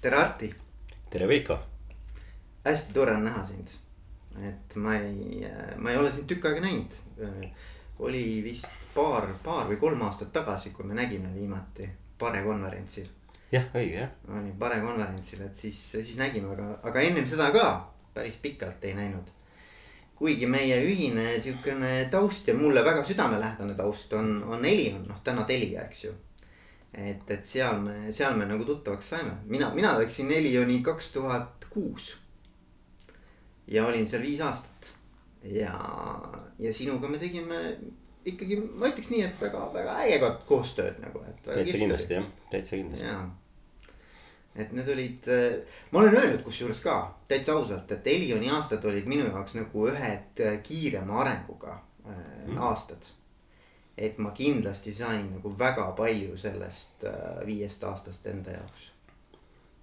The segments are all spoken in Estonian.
tere, Arti. tere, Veiko. hästi tore on näha sind. et ma ei, ma ei ole sind tükk aega näinud. oli vist paar, paar või kolm aastat tagasi, kui me nägime viimati Pare konverentsil. jah, õige jah. oli Pare konverentsil, et siis, siis nägime, aga, aga ennem seda ka päris pikalt ei näinud. kuigi meie ühine sihukene taust ja mulle väga südamelähedane taust on, on Elion, noh täna Telia, eks ju et, et seal me, seal me nagu tuttavaks saime, mina, mina läksin Elioni kaks tuhat kuus. ja olin seal viis aastat ja, ja sinuga me tegime ikkagi, ma ütleks nii, et väga-väga ägedat koostööd nagu, et. täitsa kindlasti jah, täitsa kindlasti. et need olid, ma olen öelnud kusjuures ka täitsa ausalt, et Elioni aastad olid minu jaoks nagu ühed kiirema arenguga mm. aastad et ma kindlasti sain nagu väga palju sellest äh, viiest aastast enda jaoks.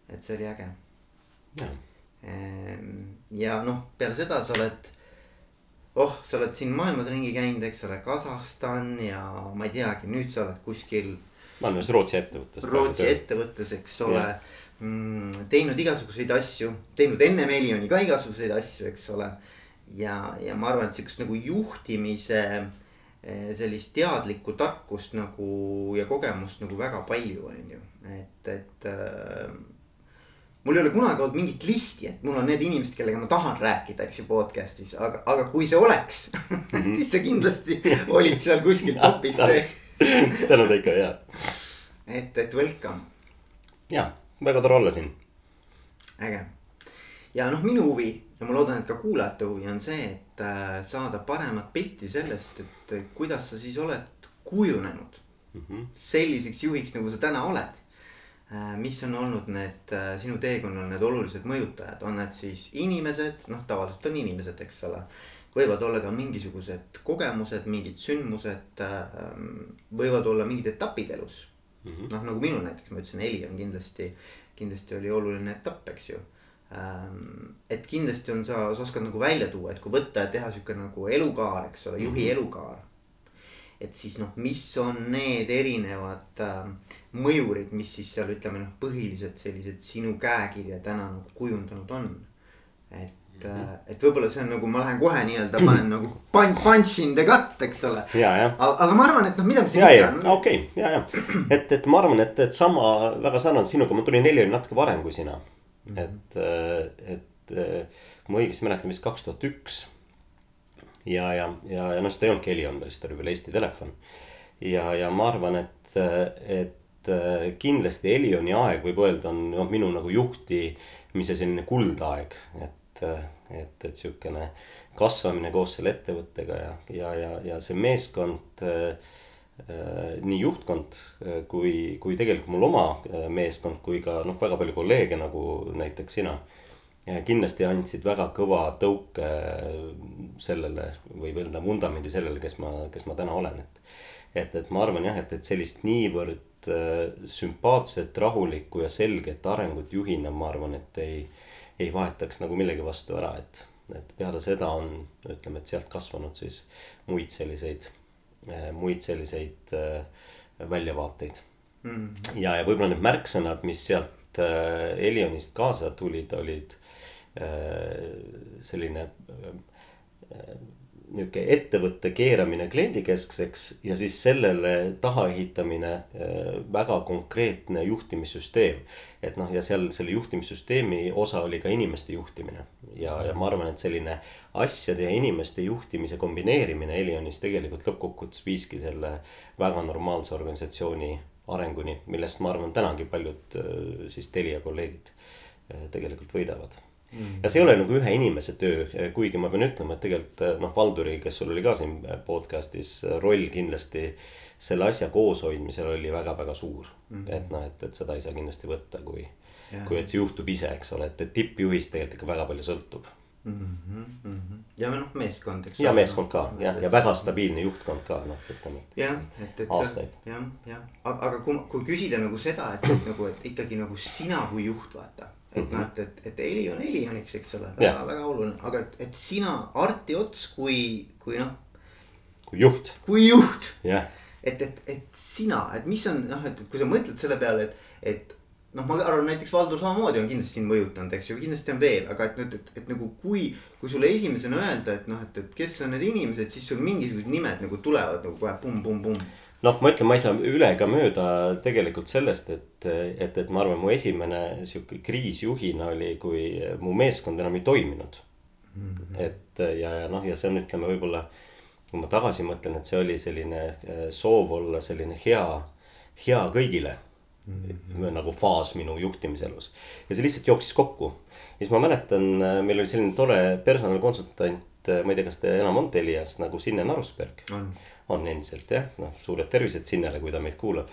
et see oli äge. Ehm, ja noh, peale seda sa oled, oh, sa oled siin maailmas ringi käinud, eks ole, Kasahstan ja ma ei teagi, nüüd sa oled kuskil. ma olen ühes Rootsi ettevõttes. Rootsi ettevõttes, eks ole mm,. teinud igasuguseid asju, teinud enne Melioni ka igasuguseid asju, eks ole. ja, ja ma arvan, et sihukest nagu juhtimise Eh, sellist teadlikku tarkust nagu ja kogemust nagu väga palju, on ju, et, et äh,. mul ei ole kunagi olnud mingit listi, et mul on need inimesed, kellega ma tahan rääkida, eks ju, podcast'is, aga, aga kui see oleks mm, -hmm. siis sa kindlasti olid seal kuskil topis sees tänud ikka ja. et, et welcome. ja, väga tore olla siin. äge ja noh, minu huvi ja ma loodan, et ka kuulajate huvi on see, et äh, saada paremat pilti sellest, et kuidas sa siis oled kujunenud mm -hmm. selliseks juhiks, nagu sa täna oled. Äh, mis on olnud need äh, sinu teekonnal need olulised mõjutajad, on need siis inimesed, noh, tavaliselt on inimesed, eks ole. võivad olla ka mingisugused kogemused, mingid sündmused, võivad olla mingid etapid elus mm -hmm.. noh, nagu minul näiteks ma ütlesin, heli on kindlasti, kindlasti oli oluline etapp, eks ju Ähm, et kindlasti on sa, sa oskad nagu välja tuua, et kui võtta ja teha sihuke nagu elukaar, eks ole, juhi mm -hmm. elukaar. et siis noh, mis on need erinevad äh, mõjurid, mis siis seal ütleme noh, põhilised sellised sinu käekirja täna nagu kujundanud on. et mm, -hmm. et võib-olla see on nagu ma lähen kohe nii-öelda panen nagu punch, punch in the gut, eks ole. aga, aga ma arvan, et noh, mida me siin ikka. okei okay,, ja, ja, et, et ma arvan, et, et sama väga sarnane sinuga, ma tulin neli natuke varem kui sina mm. -hmm. et, äh, et kui ma õigesti mäletan, vist kaks tuhat üks. ja, ja, ja, ja noh, seda ei olnudki Helion veel, seda oli veel Eesti Telefon. ja, ja ma arvan, et, et äh, kindlasti Helioni aeg võib öelda on noh, minu nagu juhtimise selline kuldaeg, et, et, et sihukene kasvamine koos selle ettevõttega ja, ja, ja, ja see meeskond Äh, nii juhtkond äh, kui, kui tegelikult mul oma äh, meeskond kui ka noh, väga palju kolleege nagu näiteks sina. kindlasti andsid väga kõva tõuke sellele või öelda vundamendi sellele, kes ma, kes ma täna olen, et. et, et ma arvan jah, et, et sellist niivõrd sümpaatset, rahulikku ja selget arengut juhina, ma arvan, et ei, ei vahetaks nagu millegi vastu ära, et, et peale seda on, ütleme, et sealt kasvanud siis muid selliseid Äh, muid selliseid äh, väljavaateid mm. ja, ja võib-olla need märksõnad, mis sealt äh, Elionist kaasa tulid, olid selline nihuke ettevõtte keeramine kliendikeskseks ja siis sellele taha ehitamine väga konkreetne juhtimissüsteem. et noh, ja seal selle juhtimissüsteemi osa oli ka inimeste juhtimine ja, ja ma arvan, et selline asjade ja inimeste juhtimise kombineerimine Elionis tegelikult lõppkokkuvõttes viiski selle väga normaalse organisatsiooni arenguni, millest ma arvan, tänagi paljud äh, siis Telia kolleegid äh, tegelikult võidavad mm.. ja see ei ole nagu ühe inimese töö, kuigi ma pean ütlema, et tegelikult äh, noh, Valduri, kes sul oli ka siin podcast'is roll kindlasti selle asja kooshoidmisel oli väga-väga suur mm. -hmm. et noh, et, et seda ei saa kindlasti võtta, kui, kui et see juhtub ise, eks ole, et, et tippjuhist tegelikult ikka väga palju sõltub mm. -hmm. ja noh, meeskond, eks. ja meeskond ka jah, ja väga stabiilne juhtkond ka noh, ütleme. jah, et, et aastaid. jah, jah, aga, aga kui, kui küsida nagu seda, et, et nagu, et ikkagi nagu sina kui juht vaata. Et mm -hmm. noh, et, et, et Heli on Helioniks, eks ole, väga, väga oluline, aga et, et sina, Arti Ots, kui, kui noh. kui juht. kui juht yeah.. et, et, et sina, et mis on noh, et kui sa mõtled selle peale, et, et noh, ma arvan näiteks Valdur samamoodi on kindlasti sind mõjutanud, eks ju, kindlasti on veel, aga et nüüd, et, et nagu kui. kui sulle esimesena öelda, et noh, et, et kes on need inimesed, siis sul mingisugused nimed nagu tulevad nagu kohe pumm-pumm-pumm noh, ma ütlen, ma ei saa üle ega mööda tegelikult sellest, et, et, et ma arvan, mu esimene sihuke kriis juhina oli, kui mu meeskond enam ei toiminud mm. -hmm. et ja, ja noh, ja see on, ütleme võib-olla, kui ma tagasi mõtlen, et see oli selline äh, soov olla selline hea, hea kõigile mm. -hmm. nagu faas minu juhtimiselus ja see lihtsalt jooksis kokku. ja siis ma mäletan, äh, meil oli selline tore personalikonsultant, äh, ma ei tea, kas ta enam on Telias nagu Signe Narusberg on endiselt jah, noh suured tervised Sinnele, kui ta meid kuulab.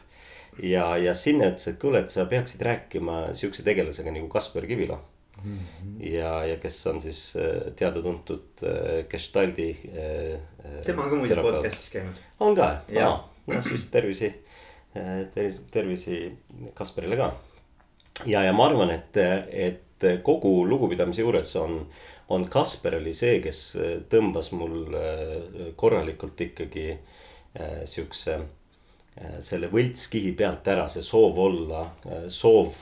ja, ja Sinne ütles, et kuule, et sa peaksid rääkima sihukese tegelasega nagu Kaspar Kivilo mm. -hmm. ja, ja kes on siis äh, teada-tuntud äh, Gestaldi tema on ka muidu podcast'is käinud. on ka, noh siis tervisi tervisi, tervisi Kasparile ka. ja, ja ma arvan, et, et kogu lugupidamise juures on on Kasper oli see, kes äh, tõmbas mul äh, korralikult ikkagi äh, siukse selle võltskihi pealt ära, see soov olla, soov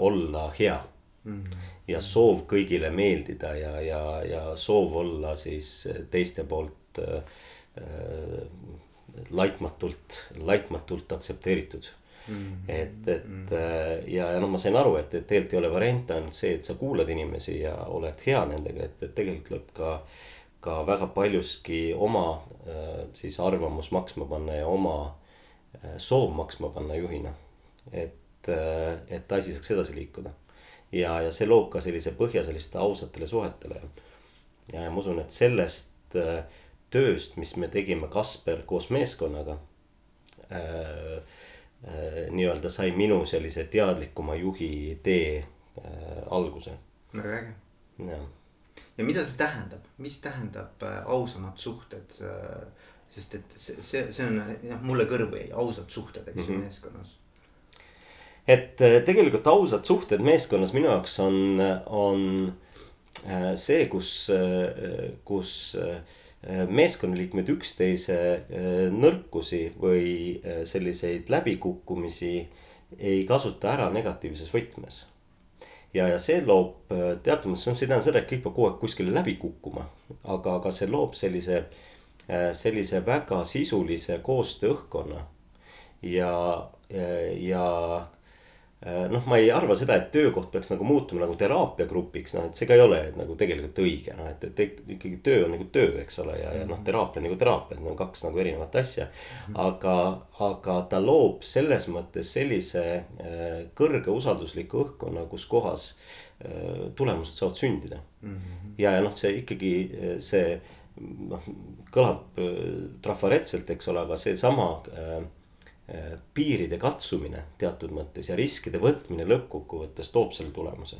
olla hea mm. -hmm. ja soov kõigile meeldida ja, ja, ja soov olla siis teiste poolt äh, laitmatult, laitmatult aktsepteeritud. Et, et mm -hmm. ja, ja noh, ma sain aru, et, et tegelikult ei ole variant ainult see, et sa kuulad inimesi ja oled hea nendega, et, et tegelikult tuleb ka. ka väga paljuski oma äh, siis arvamus maksma panna ja oma äh, soov maksma panna juhina. et, et asi saaks edasi liikuda. ja, ja see loob ka sellise põhja selliste ausatele suhetele. ja, ja ma usun, et sellest tööst, mis me tegime Kasper koos meeskonnaga äh, Äh, nii-öelda sai minu sellise teadlikuma juhi tee äh, alguse. väga äge. ja mida see tähendab, mis tähendab äh, ausamad suhted? sest et see, see, see on jah, mulle kõrvu jäi, ausad suhted, eks ju mm -hmm. meeskonnas. et tegelikult ausad suhted meeskonnas minu jaoks on, on see, kus, kus meeskonnaliikmed üksteise äh, nõrkusi või äh, selliseid läbikukkumisi ei kasuta ära negatiivses võtmes. ja, ja see loob äh, teatud mõttes, noh, see ei tähenda seda, et kõik peab kogu aeg kuskile läbi kukkuma. aga, aga see loob sellise, sellise väga sisulise koostööõhkkonna. ja, ja Äh, noh, ma ei arva seda, et töökoht peaks nagu muutuma nagu teraapiagrupiks, noh, et see ka ei ole nagu tegelikult õige, noh, et, et ikkagi töö on nagu töö, eks ole, ja, ja noh, teraapia on nagu teraapia, need on kaks nagu erinevat asja. aga, aga ta loob selles mõttes sellise äh, kõrge usaldusliku õhkkonna, kus kohas äh, tulemused saavad sündida mm. -hmm. ja, ja noh, see ikkagi see noh, kõlab trafaretselt, eks ole, aga seesama äh, Äh, piiride katsumine teatud mõttes ja riskide võtmine lõppkokkuvõttes toob selle tulemuse.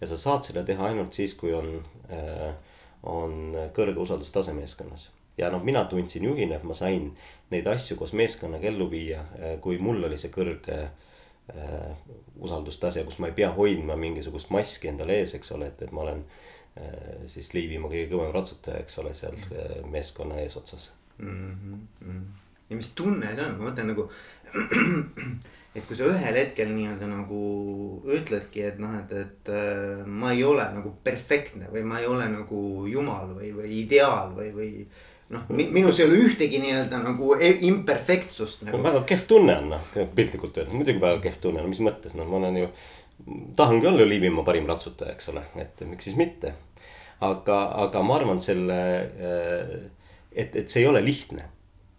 ja sa saad seda teha ainult siis, kui on, äh, on kõrge usaldustase meeskonnas. ja noh, mina tundsin juhina, et ma sain neid asju koos meeskonnaga ellu viia, äh, kui mul oli see kõrge äh, usaldustase, kus ma ei pea hoidma mingisugust maski endale ees, eks ole, et, et ma olen äh, siis Liivimaa kõige kõvem ratsutaja, eks ole, seal äh, meeskonna eesotsas mm. -hmm ja mis tunne see on, ma mõtlen nagu. et kui sa ühel hetkel nii-öelda nagu ütledki, et noh, et, et äh, ma ei ole nagu perfektne või ma ei ole nagu jumal või, või ideaal või, või. noh, minus ei ole ühtegi nii-öelda nagu e-, imperfektsust nagu.. väga kehv tunne on noh, piltlikult öeldes, muidugi väga kehv tunne, no mis mõttes, noh, ma olen ju. tahangi olla Liivimaa parim ratsutaja, eks ole, et miks siis mitte. aga, aga ma arvan selle, äh, et, et see ei ole lihtne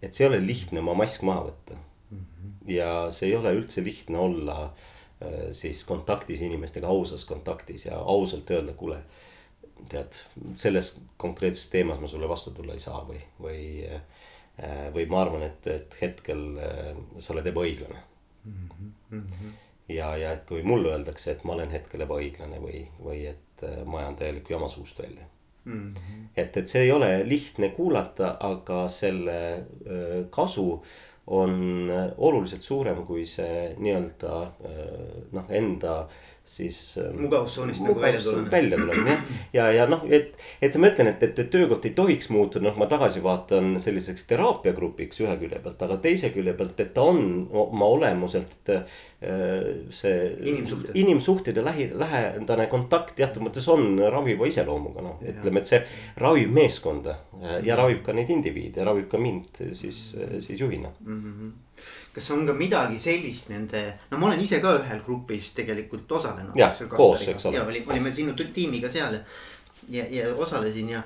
et see ei ole lihtne oma mask maha võtta mm. -hmm. ja see ei ole üldse lihtne olla äh, siis kontaktis inimestega, ausas kontaktis ja ausalt öelda, kuule. tead, selles konkreetses teemas ma sulle vastu tulla ei saa või, või, äh, või ma arvan, et, et hetkel äh, sa oled ebaõiglane mm. -hmm. ja, ja et kui mulle öeldakse, et ma olen hetkel ebaõiglane või, või et ma ajan täielikku jama suust välja Mm -hmm. et, et see ei ole lihtne kuulata, aga selle kasu on oluliselt suurem kui see nii-öelda noh, enda siis. mugavustsoonist nagu välja tulemine. välja tulemine jah, ja, ja noh, et, et ma ütlen, et, et, et töökoht ei tohiks muutuda, noh, ma tagasi vaatan selliseks teraapiagrupiks ühe külje pealt, aga teise külje pealt, et ta on oma olemuselt see Inimsuhted. inimsuhted ja lähi, lähedane kontakt teatud mõttes on raviva iseloomuga, noh, ütleme, et see ravib meeskonda ja ravib ka neid indiviide ravib ka mind siis, siis juhina mm. -hmm. Kas on ka midagi sellist nende, no ma olen ise ka ühel grupis tegelikult osalenud. jah, koos, eks ole. ja olime, olime sinu tiimiga seal ja, ja, ja osalesin ja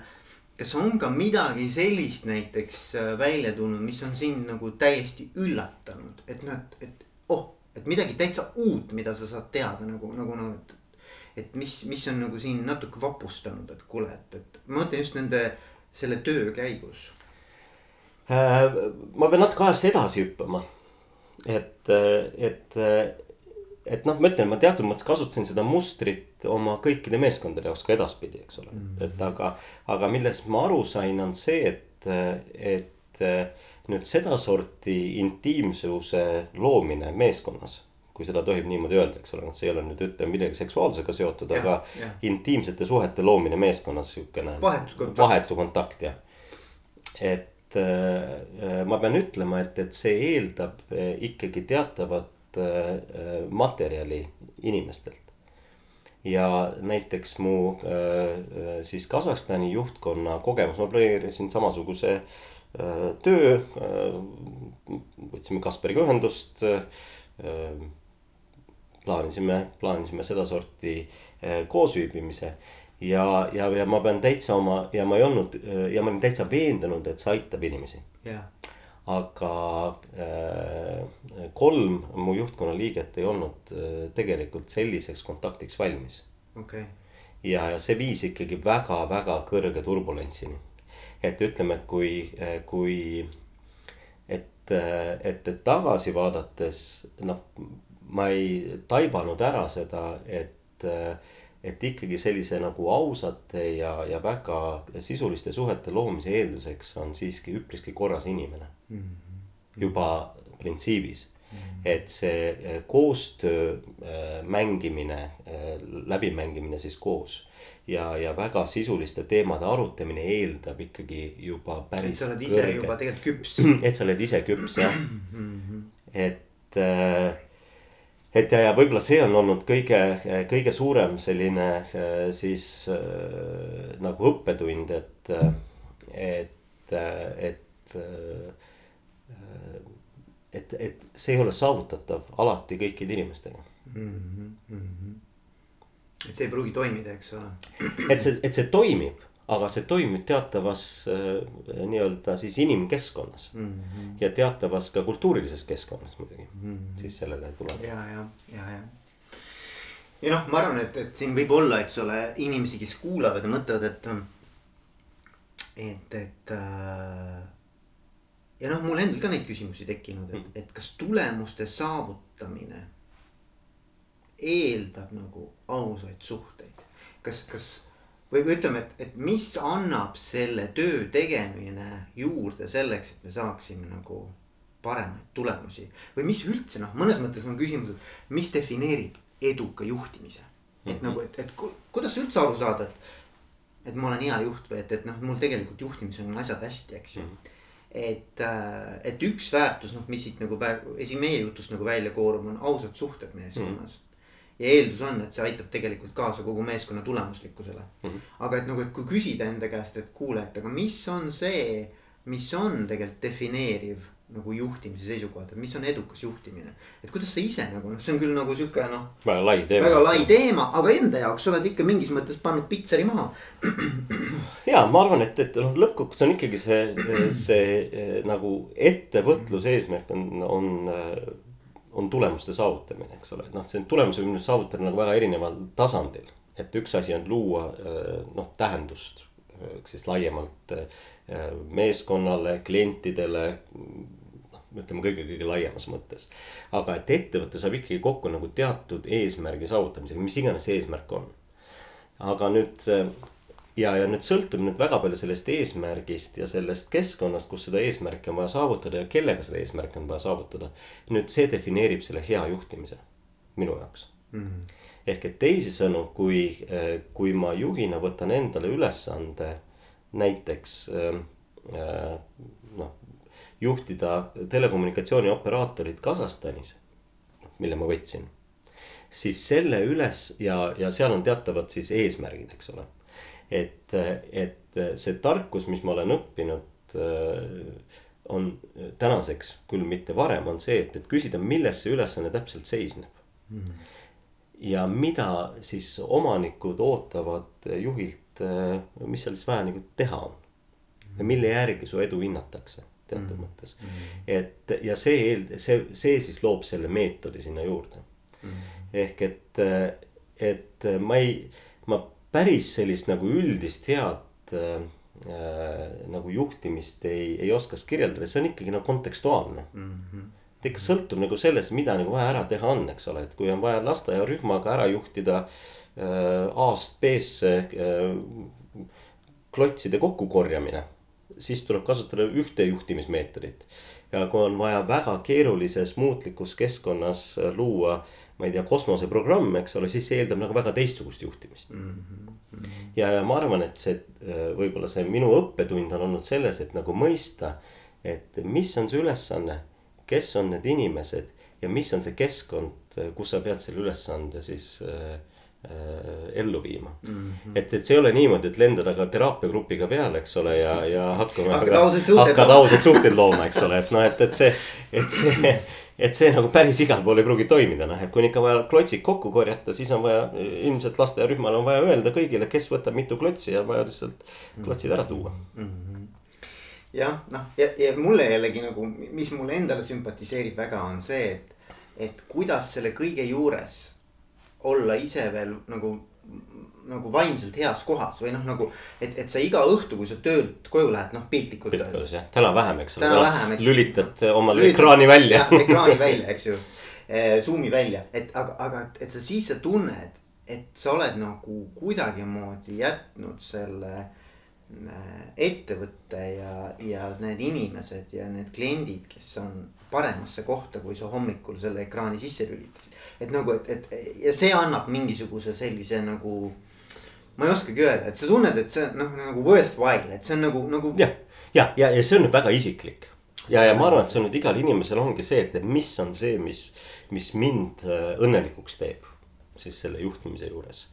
kas on ka midagi sellist näiteks äh, välja tulnud, mis on sind nagu täiesti üllatanud, et noh, et, et oh, et midagi täitsa uut, mida sa saad teada nagu, nagu noh, et. et mis, mis on nagu siin natuke vapustanud, et kuule, et, et ma mõtlen just nende, selle töö käigus äh,. ma pean natuke ajas edasi hüppama, et, et et noh, ma ütlen, ma teatud mõttes kasutasin seda mustrit oma kõikide meeskondade jaoks ka edaspidi, eks ole mm. -hmm. et aga, aga millest ma aru sain, on see, et, et nüüd sedasorti intiimsuse loomine meeskonnas. kui seda tohib niimoodi öelda, eks ole, noh, see ei ole nüüd ütleme midagi seksuaalsusega seotud, aga ja. intiimsete suhete loomine meeskonnas, sihukene. vahetu kontakt. vahetu kontakt, jah. et äh, ma pean ütlema, et, et see eeldab ikkagi teatavat Äh, materjali inimestelt. ja näiteks mu äh, siis Kasahstani juhtkonna kogemus, ma planeerisin samasuguse äh, töö. võtsime Kaspariga ühendust. plaanisime, plaanisime sedasorti koosviibimise ja, ja, ja ma pean täitsa oma ja ma ei olnud ja ma olin täitsa veendunud, et see aitab inimesi yeah aga äh, kolm mu juhtkonna liiget ei olnud äh, tegelikult selliseks kontaktiks valmis. okei okay.. ja, ja see viis ikkagi väga-väga kõrge turbulentsini. et ütleme, et kui, äh, kui, et, et, et tagasi vaadates noh, ma ei taibanud ära seda, et et ikkagi sellise nagu ausate ja, ja väga sisuliste suhete loomise eelduseks on siiski üpriski korras inimene mm. -hmm. juba printsiibis mm, -hmm. et see eh, koostöö äh, mängimine äh,, läbimängimine siis koos. ja, ja väga sisuliste teemade arutamine eeldab ikkagi juba päris. et sa oled ise kõrge. juba tegelikult küps. et sa oled ise küps jah -hmm. et äh, et ja, ja võib-olla see on olnud kõige, kõige suurem selline äh, siis äh, nagu õppetund, et, et, et. et, et see ei ole saavutatav alati kõikide inimestega mm. -hmm. et see ei pruugi toimida, eks ole. et see, et see toimib aga see toimib teatavas äh, nii-öelda siis inimkeskkonnas mm. -hmm. ja teatavas ka kultuurilises keskkonnas muidugi mm, -hmm. siis sellele tuleb. ja, ja, ja, ja. ja noh, ma arvan, et, et siin võib olla, eks ole, inimesi, kes kuulavad ja mõtlevad, et. et, et äh, ja noh, mul endal ka neid küsimusi tekkinud, et, et kas tulemuste saavutamine eeldab nagu ausaid suhteid. kas, kas või, või ütleme, et, et mis annab selle töö tegemine juurde selleks, et me saaksime nagu paremaid tulemusi. või mis üldse noh, mõnes mõttes on küsimus, et mis defineerib eduka juhtimise. et mm -hmm. nagu, et, et ku, kuidas üldse aru saada, et, et ma olen hea juht või et, et noh, mul tegelikult juhtimisel on asjad hästi, eks ju mm. -hmm et, äh, et üks väärtus, noh, mis siit nagu esi meie jutust nagu välja koorub, on ausad suhted meeskonnas mm ja eeldus on, et see aitab tegelikult kaasa kogu meeskonna tulemuslikkusele mm. -hmm. aga et nagu, et kui küsida enda käest, et kuule, et aga mis on see, mis on tegelikult defineeriv nagu juhtimise seisukohalt, et mis on edukas juhtimine. et kuidas sa ise nagu noh, see on küll nagu sihuke noh. väga lai teema. väga lai teema, aga enda jaoks oled ikka mingis mõttes pannud pitseri maha. ja ma arvan, et, et noh, lõppkokkuvõttes on ikkagi see, see nagu ettevõtluse eesmärk on, on on tulemuste saavutamine, eks ole, et noh, see tulemuse võib nüüd saavutada nagu väga erineval tasandil. et üks asi on luua noh, tähendust äh, siis laiemalt meeskonnale, klientidele. noh, ütleme kõige, kõige laiemas mõttes. aga et ettevõte saab ikkagi kokku nagu teatud eesmärgi saavutamisega, mis iganes see eesmärk on. aga nüüd ja, ja nüüd sõltub nüüd väga palju sellest eesmärgist ja sellest keskkonnast, kus seda eesmärki on vaja saavutada ja kellega seda eesmärki on vaja saavutada. nüüd see defineerib selle hea juhtimise minu jaoks mm. -hmm. ehk et teisisõnu, kui, kui ma juhina võtan endale ülesande näiteks äh, noh, juhtida telekommunikatsiooni operaatorit Kasahstanis mille ma võtsin. siis selle üles ja, ja seal on teatavad siis eesmärgid, eks ole. Et, et see tarkus, mis ma olen õppinud on tänaseks, küll mitte varem, on see, et, et küsida, milles see ülesanne täpselt seisneb mm. ja mida siis omanikud ootavad juhilt, mis seal siis vaja nagu teha on. ja mille järgi su edu hinnatakse teatud mm mõttes. et ja see eel-, see, see siis loob selle meetodi sinna juurde mm. ehk et, et ma ei, ma päris sellist nagu üldist head äh, äh, nagu juhtimist ei, ei oskaks kirjeldada, see on ikkagi nagu kontekstuaalne mm. -hmm. ta ikka sõltub nagu sellest, mida nagu vaja ära teha on, eks ole, et kui on vaja lasteaiarühmaga ära juhtida äh, A-st B-sse äh, klotside kokkukorjamine, siis tuleb kasutada ühte juhtimismeetodit. ja kui on vaja väga keerulises muutlikus keskkonnas luua ma ei tea, kosmoseprogramm, eks ole, siis see eeldab nagu väga teistsugust juhtimist mm. -hmm. ja, ja ma arvan, et see äh, võib-olla see minu õppetund on olnud selles, et nagu mõista, et mis on see ülesanne, kes on need inimesed ja mis on see keskkond, kus sa pead selle ülesande siis äh, äh, ellu viima mm. -hmm. et, et see ei ole niimoodi, et lendada ka teraapiagrupiga peale, eks ole, ja, ja hakkame. hakkad ausalt suhteid looma, eks ole, et noh, et, et see, et see et see nagu päris igal pool ei pruugi toimida, noh, et kui on ikka vaja klotsid kokku korjata, siis on vaja ilmselt lasteaiarühmal on vaja öelda kõigile, kes võtab mitu klotsi ja vaja lihtsalt klotsid ära tuua mm. -hmm jah, noh ja, ja mulle jällegi nagu, mis mulle endale sümpatiseerib väga, on see, et, et kuidas selle kõige juures olla ise veel nagu nagu vaimselt heas kohas või noh, nagu. et, et sa iga õhtu, kui sa töölt koju lähed, noh piltlikult öeldes. täna vähem, eks ole. täna vähem, eks. lülitad omal ekraani välja. ekraani välja, eks ju eh,. Zoom'i välja, et aga, aga et sa siis sa tunned, et sa oled nagu kuidagimoodi jätnud selle eh, ettevõtte ja, ja need inimesed ja need kliendid, kes on paremasse kohta, kui sa hommikul selle ekraani sisse lülitasid. et nagu, et, et ja see annab mingisuguse sellise nagu ma ei oskagi öelda, et sa tunned, et see noh, nagu worthwhile, et see on nagu, nagu. jah, ja, ja, ja see on väga isiklik. ja, ja ma arvan, et see on nüüd igal inimesel ongi see, et mis on see, mis, mis mind äh, õnnelikuks teeb. siis selle juhtimise juures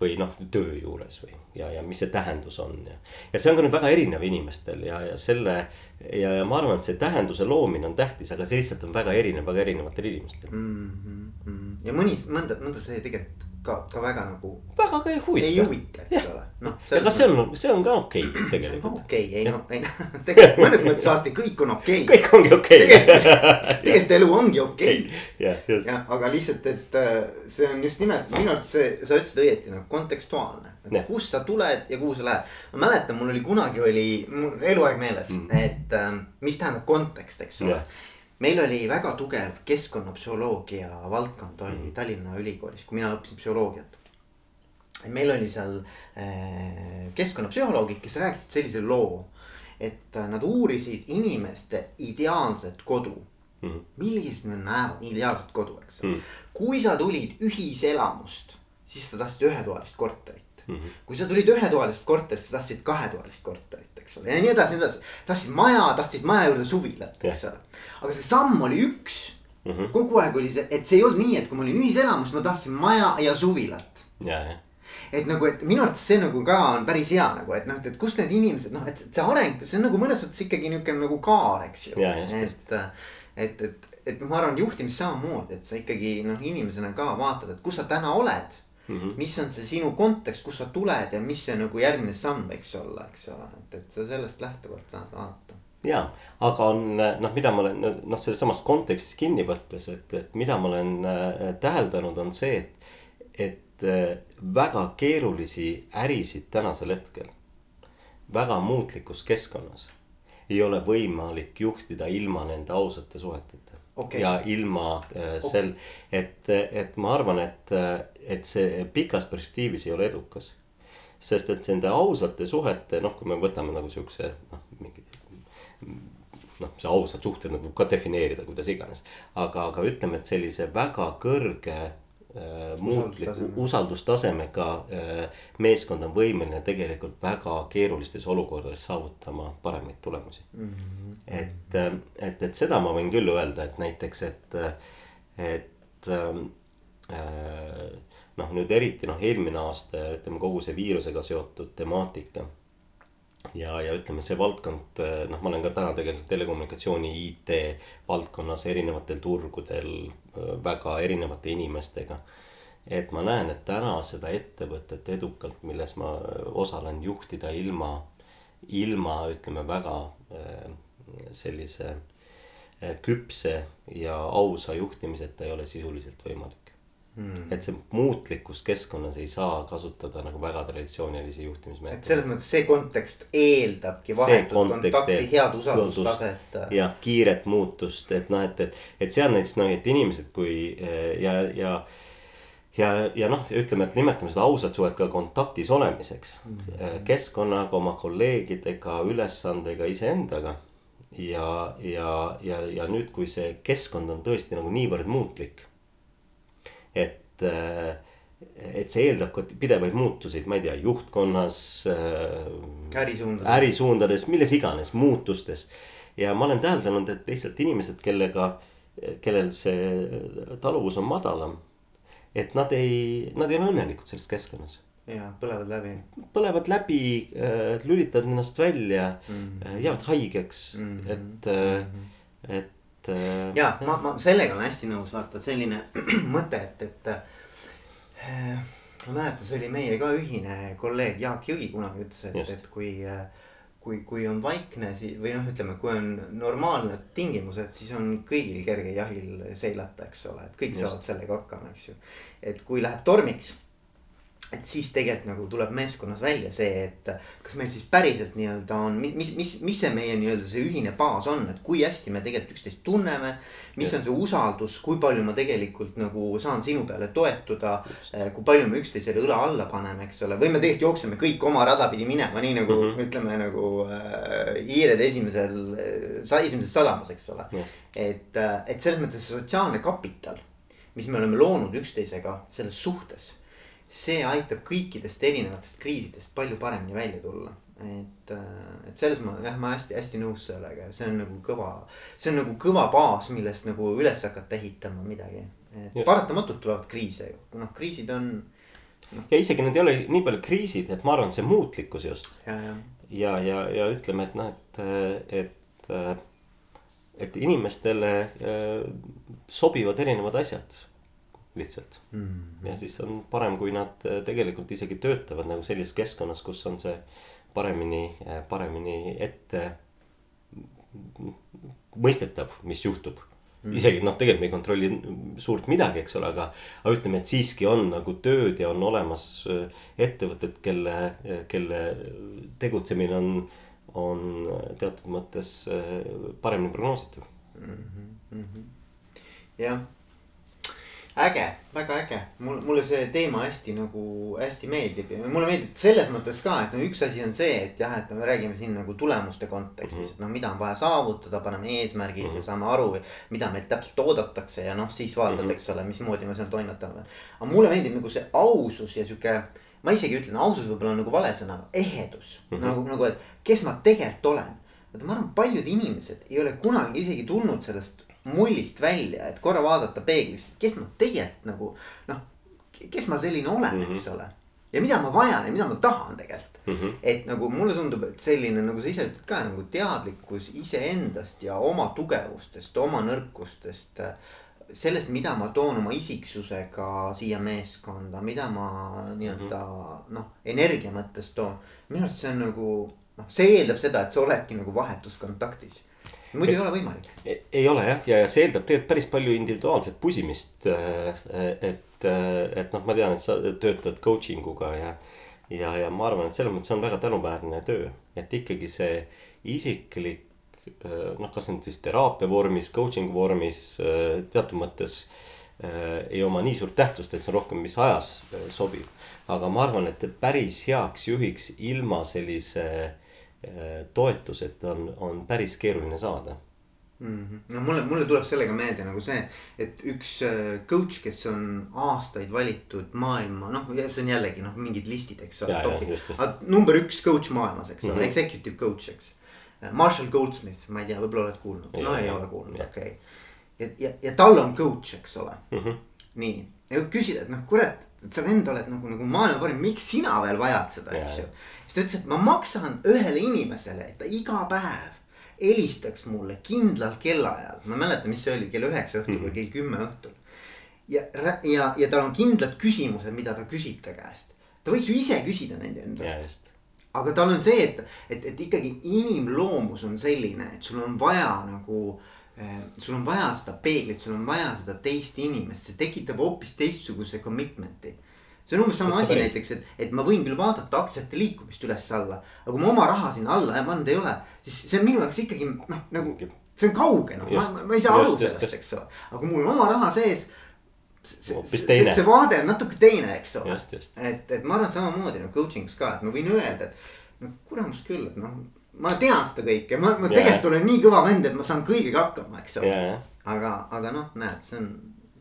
või noh, töö juures või ja, ja mis see tähendus on ja. ja see on ka nüüd väga erinev inimestel ja, ja selle ja, ja ma arvan, et see tähenduse loomine on tähtis, aga see lihtsalt on väga erinev väga erinevatel inimestel mm. -hmm. ja mõni, mõnda, mõnda see tegelikult ka, ka väga nagu. väga ka ei huvita. ei huvita, eks ole. noh. aga see on, see on ka okei okay, tegelikult. okei okay,, ei no, ei noh, tegelikult mõnes mõttes alati kõik on okei okay.. kõik ongi okei okay. tegelikult elu ongi okei okay.. jah, aga lihtsalt, et äh, see on just nimelt minu arust see, sa ütlesid õieti nagu kontekstuaalne. et kust sa tuled ja kuhu sa lähed. ma mäletan, mul oli kunagi oli, mul eluaeg meeles mm, -hmm. et äh, mis tähendab kontekst, eks ole meil oli väga tugev keskkonnapsühholoogia valdkond oli mm -hmm. Tallinna Ülikoolis, kui mina õppisin psühholoogiat. meil oli seal äh, keskkonnapsühholoogid, kes rääkisid sellise loo, et äh, nad uurisid inimeste ideaalset kodu mm. -hmm. millised nad näevad ideaalset kodu, eks mm. -hmm. kui sa tulid ühiselamust, siis sa tahtsid ühetoalist korterit mm. -hmm. kui sa tulid ühetoalisest korterist, sa tahtsid kahetoalist korterit, eks ole, ja nii edasi, nii edasi. tahtsid maja, tahtsid maja juurde suvilat, eks ole. aga see samm oli üks mm. -hmm. kogu aeg oli see, et see ei olnud nii, et kui ma olin ühiselamus, ma tahtsin maja ja suvilat. et nagu, et minu arvates see nagu ka on päris hea nagu, et noh, et kust need inimesed noh, et see areng, see on nagu mõnes mõttes ikkagi niisugune nagu kaar, eks ju. et, et, et, et ma arvan, juhtimist samamoodi, et sa ikkagi noh, inimesena ka vaatad, et kus sa täna oled Mm -hmm. mis on see sinu kontekst, kust sa tuled ja mis see nagu järgmine samm võiks olla, eks ole, et, et sa sellest lähtuvalt saad vaadata. ja, aga on noh, mida ma olen noh, selles samas kontekstis kinni võttes, et, et mida ma olen äh, täheldanud, on see, et, et äh, väga keerulisi ärisid tänasel hetkel. väga muutlikus keskkonnas ei ole võimalik juhtida ilma nende ausate suheteta okay. ja ilma äh, sel okay., et, et ma arvan, et, et see pikas perspektiivis ei ole edukas. sest et nende ausate suhete, noh, kui me võtame nagu siukse noh, mingi noh, see ausad suhted nagu ka defineerida, kuidas iganes. aga, aga ütleme, et sellise väga kõrge Äh, muutliku usaldustasemega äh, meeskond on võimeline tegelikult väga keerulistes olukordades saavutama paremaid tulemusi mm. -hmm. et, äh, et, et seda ma võin küll öelda, et näiteks, et, et ähm, äh, noh, nüüd eriti noh, eelmine aasta ja ütleme kogu see viirusega seotud temaatika. ja, ja ütleme, see valdkond, äh, noh, ma olen ka täna tegelikult telekommunikatsiooni IT valdkonnas erinevatel turgudel äh, väga erinevate inimestega. et ma näen, et täna seda ettevõtet edukalt, milles ma osalen juhtida ilma, ilma ütleme väga äh, sellise küpse ja ausa juhtimiseta ei ole sisuliselt võimalik Hmm. et see muutlikkus keskkonnas ei saa kasutada nagu väga traditsioonilisi juhtimismeetodeid. et selles mõttes see kontekst eeldabki vahetut kontakti, head usaldustaset. ja kiiret muutust, et noh, et, et, et seal näiteks noh, et inimesed, kui ja, ja ja, ja noh, ütleme, et nimetame seda ausat suhet ka kontaktis olemiseks mm. -hmm. keskkonnaga, oma kolleegidega, ülesandega, iseendaga. ja, ja, ja, ja nüüd, kui see keskkond on tõesti nagu niivõrd muutlik et, äh, et see eeldab ka pidevaid muutuseid, ma ei tea, juhtkonnas. Äh, ärisuundades. ärisuundades, milles iganes, muutustes. ja ma olen täheldanud, et lihtsalt inimesed, kellega, kellel see taluvus on madalam. et nad ei, nad ei ole õnnelikud selles keskkonnas ja põlevad läbi. põlevad läbi äh,, lülitavad ennast välja mm, -hmm. jäävad haigeks mm, -hmm. et mm, -hmm. et et. Äh, ja ma, ma sellega olen hästi nõus, vaata selline mõte, et, et äh,. ma mäletan, see oli meie ka ühine kolleeg Jaak Jõgi kunagi ütles, et, et kui äh, kui, kui on vaikne si- või noh, ütleme, kui on normaalne tingimused, siis on kõigil kerge jahil seilata, eks ole, et kõik Just. saavad sellega hakkama, eks ju. et kui läheb tormiks et siis tegelikult nagu tuleb meeskonnas välja see, et kas meil siis päriselt nii-öelda on, mis, mis, mis see meie nii-öelda see ühine baas on, et kui hästi me tegelikult üksteist tunneme. mis ja. on see usaldus, kui palju ma tegelikult nagu saan sinu peale toetuda, eh, kui palju me üksteisele õla alla paneme, eks ole, või me tegelikult jookseme kõik oma rada pidi minema, nii nagu mm -hmm. ütleme nagu äh, hiired esimesel äh,, esimeses sadamas, eks ole. et, et selles mõttes see sotsiaalne kapital, mis me oleme loonud üksteisega selles suhtes see aitab kõikidest erinevatest kriisidest palju paremini välja tulla. et, et selles ma jah, ma hästi-hästi nõus sellega ja see on nagu kõva, see on nagu kõva baas, millest nagu üles hakata ehitama midagi. et Just. paratamatult tulevad kriise ju, noh kriisid on no.. ja isegi need ei ole nii palju kriisid, et ma arvan, see muutlikkus just. ja, ja, ja, ja, ja ütleme, et noh, et, et, et inimestele äh, sobivad erinevad asjad lihtsalt mm. -hmm. ja siis on parem, kui nad äh, tegelikult isegi töötavad nagu sellises keskkonnas, kus on see paremini, äh, paremini ette mõistetav, mis juhtub mm. -hmm. isegi noh, tegelikult me ei kontrolli suurt midagi, eks ole, aga, aga ütleme, et siiski on nagu tööd ja on olemas äh, ettevõtted, kelle, kelle tegutsemine on, on teatud mõttes paremini prognoositav mm. -hmm. jah äge, väga äge, mul, mulle see teema hästi nagu hästi meeldib ja mulle meeldib selles mõttes ka, et no üks asi on see, et jah, et me räägime siin nagu tulemuste kontekstis mm, -hmm. et noh, mida on vaja saavutada, paneme eesmärgid mm -hmm. ja saame aru, mida meilt täpselt oodatakse ja noh, siis vaatad mm, -hmm. eks ole, mismoodi me seal toimetame. aga mulle meeldib nagu see ausus ja sihuke, ma isegi ütlen, ausus võib-olla on nagu vale sõna, ehedus mm, -hmm. nagu, nagu, et kes ma tegelikult olen. vaata, ma arvan, paljud inimesed ei ole kunagi isegi tulnud sellest mullist välja, et korra vaadata peeglisse, kes ma tegelikult nagu noh, kes ma selline olen mm, -hmm. eks ole. ja mida ma vajan ja mida ma tahan tegelikult mm. -hmm. et nagu mulle tundub, et selline nagu sa ise ütled ka nagu teadlikkus iseendast ja oma tugevustest, oma nõrkustest. sellest, mida ma toon oma isiksusega siia meeskonda, mida ma nii-öelda mm -hmm. noh, energia mõttes toon. minu arust see on nagu noh, see eeldab seda, et sa oledki nagu vahetus kontaktis muidu ei ole võimalik. Ei ole jah, ja, ja see eeldab tegelikult päris palju individuaalset pusimist. Äh, et, äh, et noh, ma tean, et sa töötad coaching uga ja, ja, ja ma arvan, et selles mõttes on väga tänuväärne töö, et ikkagi see isiklik äh, noh, kas nüüd siis teraapia vormis, coaching vormis teatud mõttes ei oma nii suurt tähtsust, et see on rohkem, mis ajas sobib. aga ma arvan, et päris heaks juhiks ilma sellise äh, Äh, toetused on, on päris keeruline saada mm. -hmm. no mulle, mulle tuleb sellega meelde nagu see, et üks äh, coach, kes on aastaid valitud maailma, noh, see on jällegi noh, mingid listid, eks ole. number üks coach maailmas, eks ole mm -hmm., executive coach, eks. Marshall Goldsmith, ma ei tea, võib-olla oled kuulnud, no ei, ei ole kuulnud, okei okay. ja, ja, ja tal on coach, eks ole mm. -hmm. nii, ja küsida, et noh, kurat, et sa vend oled nagu, nagu maailma parim, miks sina veel vajad seda, eks ju? siis ta ütles, et ma maksan ühele inimesele, et ta iga päev helistaks mulle kindlal kellaajal, ma ei mäleta, mis see oli, kell üheksa õhtul või kell kümme õhtul. ja, ja, ja tal on kindlad küsimused, mida ta küsib ta käest. ta võiks ju ise küsida nende endalt, aga tal on see, et, et, et ikkagi inimloomus on selline, et sul on vaja nagu eh, sul on vaja seda peeglit, sul on vaja seda teist inimest, see tekitab hoopis teistsuguse commitment'i. see on umbes sama asi näiteks, et, et ma võin küll vaadata aktsiate liikumist üles-alla, aga kui ma oma raha sinna alla pannud ei ole, siis see on minu jaoks ikkagi noh, nagu see on kauge noh, ma ma ei saa aru just, just, sellest, eks ole, aga kui mul on oma raha sees. see, see, see vaade on natuke teine, eks ole. Et, et ma arvan, samamoodi nagu coaching us ka, et ma võin öelda, et no kuramus küll, et noh, ma tean seda kõike, ma, ma Jaa. tegelikult olen nii kõva vend, et ma saan kõigega hakkama, eks ole. ja aga, aga noh, näed, see on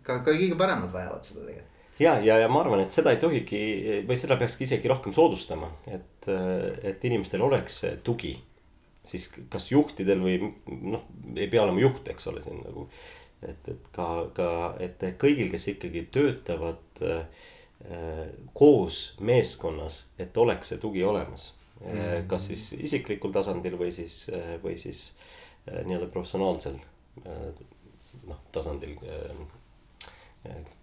ka, ka kõige paremad vajavad seda tegelikult. ja, ja, ja ma arvan, et seda ei tohigi või seda peakski isegi rohkem soodustama, et, et inimestel oleks see tugi. siis kas juhtidel või noh, ei pea olema juht, eks ole, siin nagu. et, et ka, ka, et kõigil, kes ikkagi töötavad äh, koos meeskonnas, et oleks see tugi olemas. Kas siis isiklikul tasandil või siis, või siis äh, nii-öelda professionaalsel noh, tasandil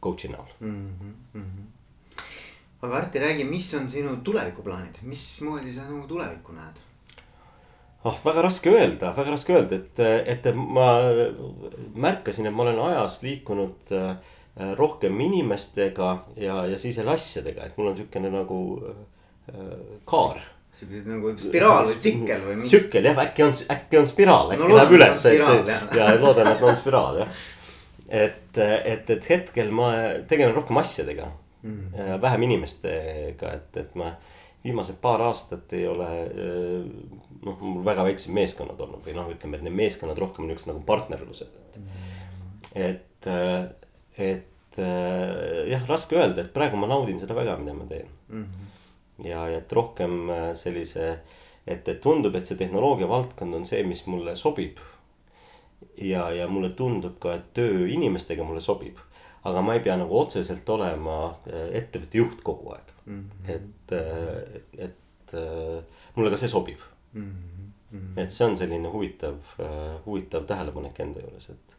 coach'i näol mm. -hmm. aga Arti, räägi, mis on sinu tulevikuplaanid, mismoodi sa nagu tulevikku näed? ah, väga raske öelda, väga raske öelda, et, et ma märkasin, et ma olen ajas liikunud rohkem inimestega ja, ja siis jälle asjadega, et mul on siukene nagu kaar. Siuke nagu spiraal või tsikkel või mis? tsükkel jah, äkki on, äkki on spiraal, äkki No läheb üles, ja loodan, et on spiraal jah. et, et, et hetkel ma tegelen rohkem asjadega mm., vähem inimestega, et, et ma viimased paar aastat ei ole noh, mul väga väiksed meeskonnad olnud või noh, ütleme, et need meeskonnad rohkem on niuksed nagu partnerlused. et, et jah, raske öelda, et praegu ma naudin seda väga, mida ma teen Mm -hmm. ja, ja et rohkem äh, sellise, et, et tundub, et see tehnoloogia valdkond on see, mis mulle sobib. ja, ja mulle tundub ka, et töö inimestega mulle sobib. aga ma ei pea nagu otseselt olema äh, ettevõtte juht kogu aeg mm. -hmm. et, et äh, mulle ka see sobib Mm -hmm. et see on selline huvitav, huvitav tähelepanek enda juures, et,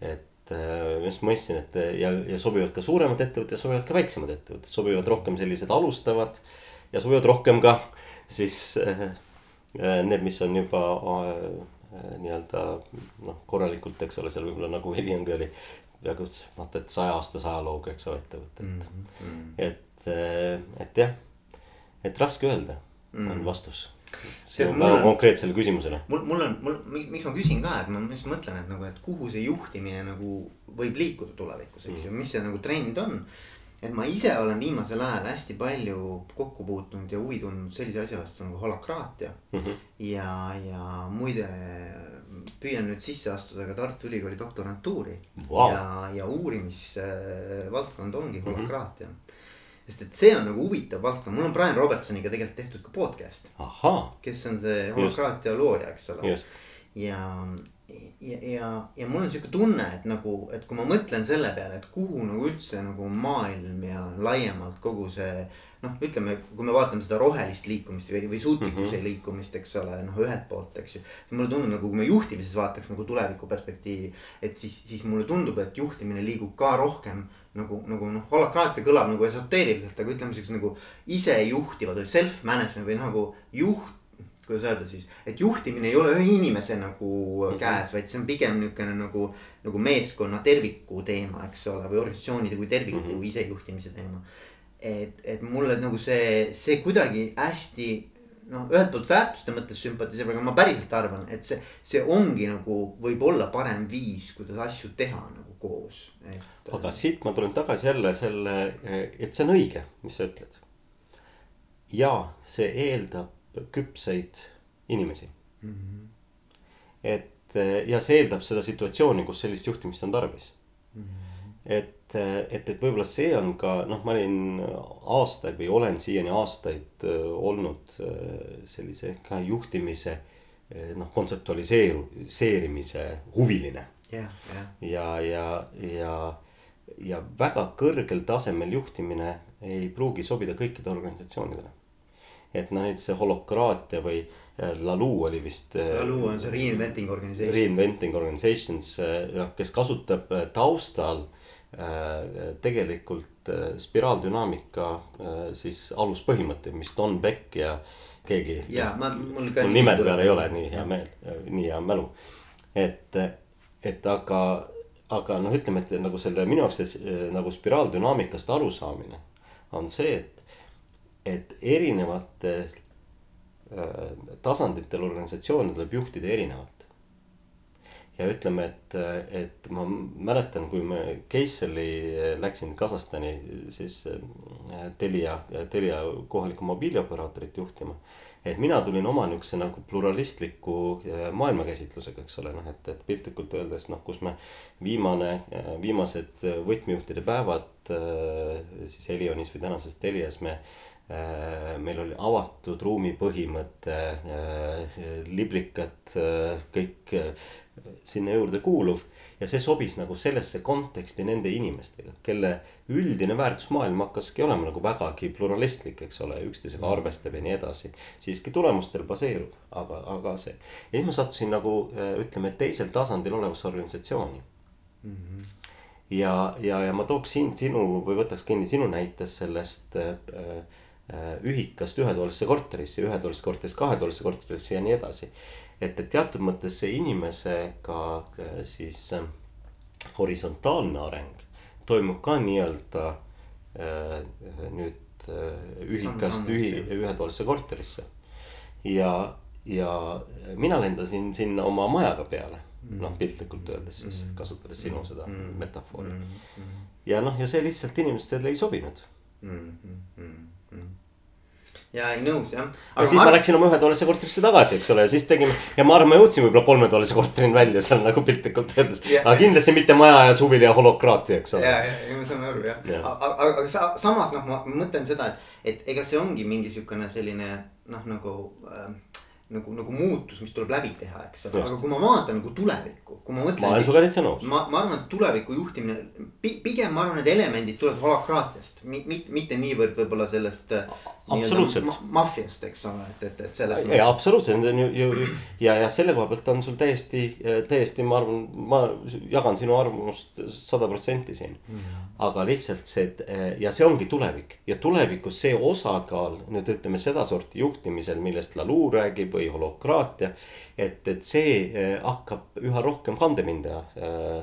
et äh, just mõistsin, et ja, ja sobivad ka suuremad ettevõtted, sobivad ka väiksemad ettevõtted, sobivad rohkem sellised alustavad. Ja sobivad rohkem ka siis äh, äh, need, mis on juba äh, nii-öelda noh, korralikult, eks ole, seal võib-olla nagu Heliangi oli. peaaegu vaata, et saja aastase ajalooga, eks ole, ettevõtted Mm mm. -hmm. et, et jah, et raske öelda Mm. on vastus. See- see on mul väga on- konkreetsele küsimusele mul, mul on, mul, miks ma küsin ka, et ma just mõtlen, et nagu, et kuhu see juhtimine nagu võib liikuda tulevikus, eks ju, mis see nagu trend on. Et ma ise olen viimasel ajal hästi palju kokku puutunud ja huvi tundnud sellise asja vastu nagu holakraatia mm. -hmm. ja, ja muide püüan nüüd sisse astuda ka Tartu Ülikooli doktorantuuri Vau. ja, ja uurimisvaldkond ongi holakraatia mm. -hmm. sest et see on nagu huvitav valdkond, mul on Brian Robertsoniga tegelikult tehtud ka podcast, kes on see holakraatia looja, eks ole ja, ja, ja, ja mul on sihuke tunne, et nagu, et kui ma mõtlen selle peale, et kuhu nagu üldse nagu maailm ja laiemalt kogu see. noh, ütleme, kui me vaatame seda rohelist liikumist või, või suutlikkuse mm -hmm. liikumist, eks ole, noh ühelt poolt, eks ju. mulle tundub nagu, kui me juhtimises vaataks nagu tuleviku perspektiivi, et siis, siis mulle tundub, et juhtimine liigub ka rohkem nagu, nagu noh, holakraatia kõlab nagu esoteeriliselt, aga ütleme siukse nagu isejuhtivad või self-management või nagu juht kuidas öelda siis, et juhtimine ei ole ühe inimese nagu Mhm. käes, vaid see on pigem niukene nagu, nagu meeskonna terviku teema, eks ole, või organisatsioonide kui terviku mm. -hmm. isejuhtimise teema. et, et mulle nagu see, see kuidagi hästi noh, ühelt poolt väärtuste mõttes sümpatiseerib, aga ma päriselt arvan, et see, see ongi nagu võib-olla parem viis, kuidas asju teha nagu koos, et. aga siit ma tulen tagasi jälle selle, et see on õige, mis sa ütled. ja see eeldab küpseid inimesi mm. -hmm. et ja see eeldab seda situatsiooni, kus sellist juhtimist on tarvis mm. -hmm. et, et, et võib-olla see on ka noh, ma olin aastaid või olen siiani aastaid äh, olnud sellise ka juhtimise noh, kontseptualiseerimise huviline jah, jah, ja, ja, ja ja väga kõrgel tasemel juhtimine ei pruugi sobida kõikidele organisatsioonidele. Et noh, näiteks see holokraatia või äh, Lalu oli vist. Lalu on see reinventing organization. Reinventing organizations, noh, kes kasutab taustal tegelikult spiraaldünaamika siis aluspõhimõtteid, mis Don Beck ja keegi. ja ma, mul ka. mul nimede peal ei ole nii hea meel, nii hea mälu. et, et aga, aga noh, ütleme, et nagu selle minu jaoks nagu spiraaldünaamikast arusaamine on see, et, et erinevatel äh, tasanditel organisatsioone tuleb juhtida erinevalt ja ütleme, et, et ma mäletan, kui me Keiseli läksin Kasahstani siis äh, Telia, Telia kohalikku mobiilioperaatorit juhtima. et mina tulin oma niukse nagu pluralistliku äh, maailmakäsitlusega, eks ole, noh, et, et piltlikult öeldes noh, kus me viimane, äh, viimased võtmejuhtide päevad siis Elionis või tänases Telias me meil oli avatud ruumi põhimõte, liblikad, kõik sinna juurde kuuluv. ja see sobis nagu sellesse konteksti nende inimestega, kelle üldine väärtusmaailm hakkaski olema nagu vägagi pluralistlik, eks ole, üksteisega arvestav ja nii edasi. siiski tulemustel baseeruv, aga, aga see. ja siis ma sattusin nagu ütleme, teisel tasandil olevasse organisatsiooni mm. -hmm ja, ja, ja ma tooks siin sinu või võtaks kinni sinu näites sellest äh, äh, ühikast ühetoalisse korterisse, ühetoalisest korterist kahetoalisse korterisse ja nii edasi et, et teatud mõttes see inimesega äh, siis äh, horisontaalne areng toimub ka nii-öelda äh, nüüd äh, ühikast ühi, ühetoalisse korterisse. ja, ja mina lendasin sinna oma majaga peale, noh piltlikult öeldes siis mm. kasutades sinu seda mm. metafoori. Mm. ja noh, ja see lihtsalt inimestele ei sobinud ja ei nõus jah. ja siis ma, läksin oma ühetoalisse korterisse tagasi, eks ole, ja siis tegime ja ma arvan, ma jõudsin võib-olla kolmetoalise korterini välja seal nagu piltlikult öeldes. aga kindlasti mitte maja ja suvil ja holokraatia, eks ole. ja, ja, ja ma saan aru jah ja. ja., aga, aga sa, samas noh, ma mõtlen seda, et, et ega see ongi mingi sihukene selline noh, nagu äh, nagu, nagu muutus, mis tuleb läbi teha, eks ole, aga kui ma vaatan nagu tulevikku, kui ma mõtlen. ma olen sinuga täitsa nõus. ma, ma arvan, et tuleviku juhtimine, pigem ma arvan, need elemendid tulevad holakraatiast, mitte, mitte niivõrd võib-olla sellest. absoluutselt ma,. maffiast, eks ole, et, et, et selles. ja absoluutselt, need on ju, ju ja, ja selle koha pealt on sul täiesti, täiesti, ma arvan, ma jagan sinu arvamust sada protsenti siin mm. -hmm aga lihtsalt see ja see ongi tulevik ja tulevikus see osakaal nüüd ütleme sedasorti juhtimisel, millest Lalu räägib või holokraatia. et, et see eh, hakkab üha rohkem kandepinda äh,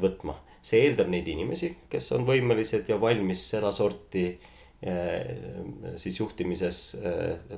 võtma, see eeldab neid inimesi, kes on võimelised ja valmis sedasorti äh, siis juhtimises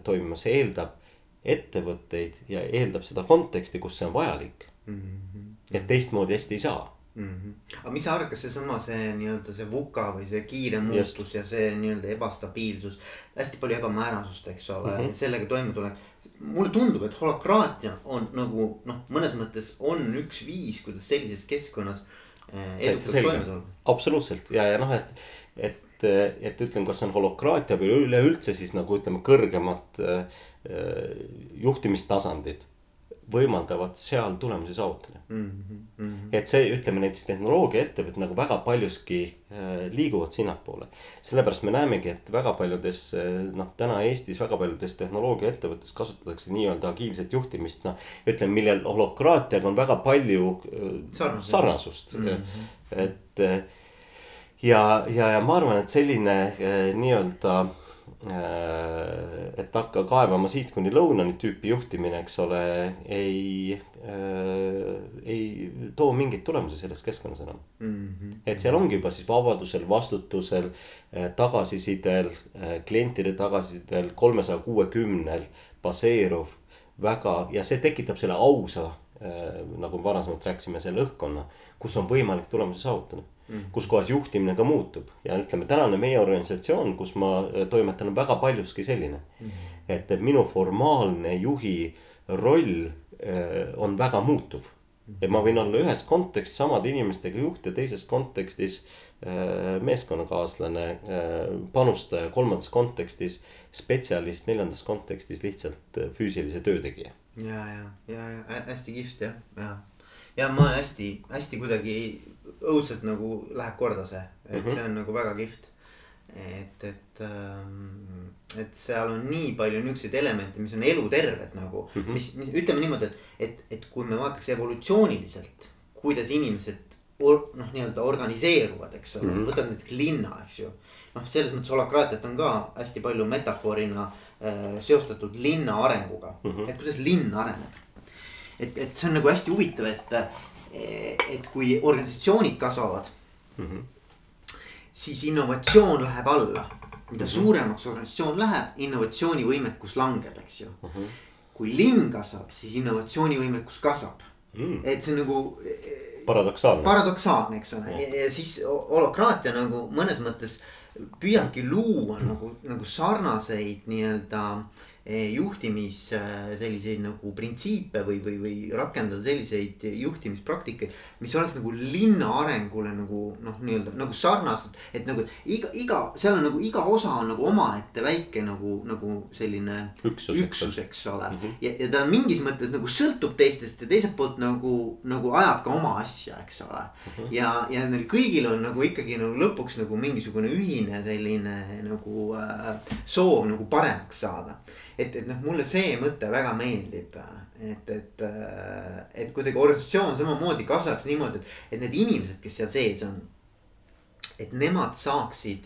toimima, see eeldab ettevõtteid ja eeldab seda konteksti, kus see on vajalik mm. -hmm. et teistmoodi hästi ei saa mm. -hmm. aga mis sa arvad, kas seesama see, see nii-öelda see VUCA või see kiire muutus Just. ja see nii-öelda ebastabiilsus. hästi palju ebamäärasust, eks ole mm, -hmm. sellega toimetulek. Mulle tundub, et holokraatia on nagu noh, mõnes mõttes on üks viis, kuidas sellises keskkonnas eh,. edukalt toime tulla. absoluutselt ja, ja noh, et, et et ütleme, kas see on holokraatia või üleüldse siis nagu ütleme, kõrgemad äh, juhtimistasandid võimaldavad seal tulemusi saavutada mm. -hmm. et see, ütleme näiteks tehnoloogiaettevõtted nagu väga paljuski äh, liiguvad sinnapoole. sellepärast me näemegi, et väga paljudes äh, noh, täna Eestis väga paljudes tehnoloogiaettevõttes kasutatakse nii-öelda agiilset juhtimist, noh. ütleme, millel holokraatiaga on väga palju äh, sarnasust mm, -hmm. et äh, ja, ja, ja ma arvan, et selline äh, nii-öelda Äh, et hakka kaevama siit kuni lõunani tüüpi juhtimine, eks ole, ei äh,, ei too mingeid tulemusi selles keskkonnas enam mm. -hmm. et seal ongi juba siis vabadusel, vastutusel äh,, tagasisidel äh,, klientide tagasisidel, kolmesaja kuuekümnel baseeruv väga ja see tekitab selle ausa äh,, nagu varasemalt rääkisime, selle õhkkonna, kus on võimalik tulemusi saavutada. Kus kohas juhtimine ka muutub. Ja ütleme, tänane meie organisatsioon, kus ma äh, toimetan, on väga paljuski selline. Mm.. et minu formaalne juhi roll äh, on väga muutuv. Mm.. et ma võin olla ühes kontekstis samade inimestega juht ja teises kontekstis äh, meeskonnakaaslane, panustaja, kolmandas kontekstis spetsialist, neljandas kontekstis lihtsalt füüsilise töö tegija. ja, ja, ja, ja hästi kihvt jah, ja ja ma olen hästi, hästi kuidagi õudselt nagu läheb korda see, et mm -hmm. see on nagu väga kihvt. et, et, ähm, et seal on nii palju niukseid elemente, mis on eluterved nagu mm, -hmm. mis, mis ütleme niimoodi, et, et, et kui me vaataks evolutsiooniliselt, kuidas inimesed or, noh, nii-öelda organiseeruvad, eks ole mm -hmm., võtad näiteks linna, eks ju. noh, selles mõttes holokraatiat on ka hästi palju metafoorina äh, seostatud linna arenguga mm, -hmm. et kuidas linn areneb. et, et see on nagu hästi huvitav, et et kui organisatsioonid kasvavad mm, -hmm. siis innovatsioon läheb alla. mida mm -hmm. suuremaks organisatsioon läheb, innovatsioonivõimekus langeb, eks ju mm. -hmm. kui linn kasvab, siis innovatsioonivõimekus kasvab mm.. et see on nagu. paradoksaalne. paradoksaalne, eks ole, ja siis holokraatia nagu mõnes mõttes püüabki luua nagu, nagu sarnaseid nii-öelda äh, Eh, juhtimis äh, selliseid nagu printsiipe või, või, või rakendada selliseid juhtimispraktikaid. mis oleks nagu linna arengule nagu noh, nii-öelda nagu sarnased, et nagu iga, iga, seal on nagu iga osa on nagu omaette väike nagu, nagu selline. üksus, üksus, eks ole mm. -hmm. ja, ja ta mingis mõttes nagu sõltub teistest ja teiselt poolt nagu, nagu ajab ka oma asja, eks ole mm. -hmm. ja, ja neil kõigil on nagu ikkagi nagu lõpuks nagu mingisugune ühine selline nagu äh, soov nagu paremaks saada et, et noh, mulle see mõte väga meeldib. et, et, et kuidagi organisatsioon samamoodi kasvaks niimoodi, et, et need inimesed, kes seal sees on. et nemad saaksid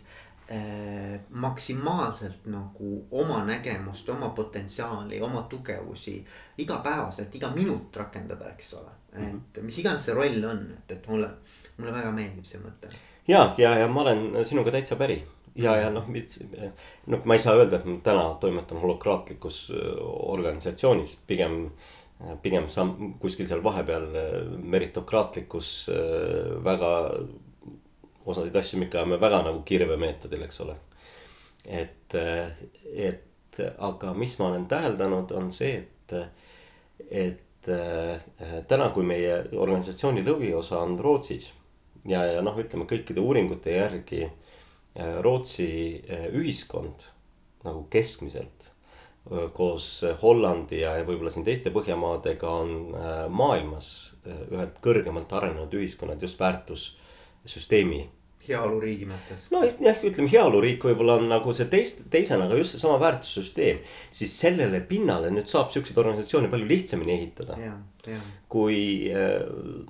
äh, maksimaalselt nagu oma nägemust, oma potentsiaali, oma tugevusi igapäevaselt, iga minut rakendada, eks ole. et mis iganes see roll on, et, et mulle, mulle väga meeldib see mõte. ja, ja, ja ma olen sinuga täitsa päri ja, ja noh, noh, ma ei saa öelda, et ma täna toimetan holokraatlikus äh, organisatsioonis, pigem. pigem saan kuskil seal vahepeal äh, meritokraatlikus äh, väga, osasid asju me ikka ajame väga nagu kirvemeetodil, eks ole. et, et aga mis ma olen täheldanud, on see, et, et täna, kui meie organisatsiooni lõviosa on Rootsis ja, ja noh, ütleme kõikide uuringute järgi Äh, Rootsi äh, ühiskond nagu keskmiselt äh, koos Hollandi ja võib-olla siin teiste Põhjamaadega on maailmas ühed kõrgemalt arenenud ühiskonnad just väärtussüsteemi heaoluriigi mõttes. no jah, ütleme heaoluriik võib-olla on nagu see teist, teisena, aga just seesama väärtussüsteem. siis sellele pinnale nüüd saab siukseid organisatsioone palju lihtsamini ehitada. kui eh,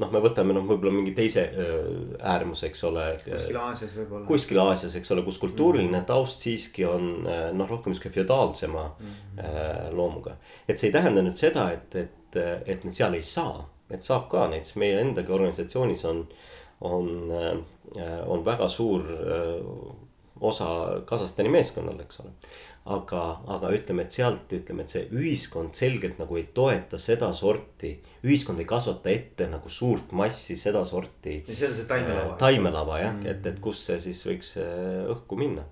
noh, me võtame noh, võib-olla mingi teise eh, äärmuse, eks ole. kuskil Aasias võib-olla. kuskil Aasias, eks ole, kus kultuuriline mm -hmm. taust siiski on eh, noh, rohkem sihuke feodaalsema mm -hmm. loomuga. et see ei tähenda nüüd seda, et, et, et nüüd seal ei saa, et saab ka näiteks meie endagi organisatsioonis on on, äh, on väga suur äh, osa Kasahstani meeskonnal, eks ole. aga, aga ütleme, et sealt ütleme, et see ühiskond selgelt nagu ei toeta sedasorti, ühiskond ei kasvata ette nagu suurt massi sedasorti. ja see on see taimelava. taimelava jah mm, et, et kus see siis võiks äh, õhku minna.